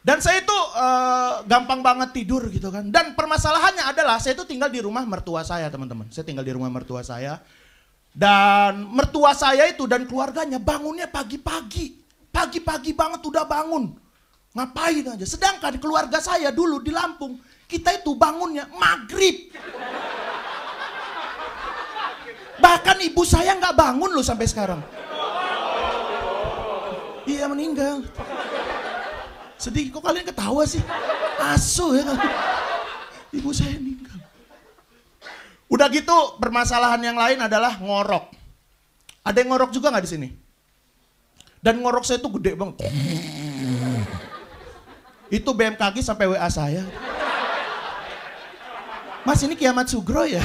Dan saya itu eh, gampang banget tidur gitu kan. Dan permasalahannya adalah saya itu tinggal di rumah mertua saya teman-teman. Saya tinggal di rumah mertua saya. Dan mertua saya itu dan keluarganya bangunnya pagi-pagi. Pagi-pagi banget udah bangun. Ngapain aja. Sedangkan keluarga saya dulu di Lampung. Kita itu bangunnya maghrib. Bahkan ibu saya nggak bangun loh sampai sekarang. Iya meninggal. Sedih kok kalian ketawa sih? Asu ya kan? Ibu saya meninggal. Udah gitu permasalahan yang lain adalah ngorok. Ada yang ngorok juga nggak di sini? Dan ngorok saya tuh gede banget. Itu BMKG sampai WA saya. Mas ini kiamat sugro ya?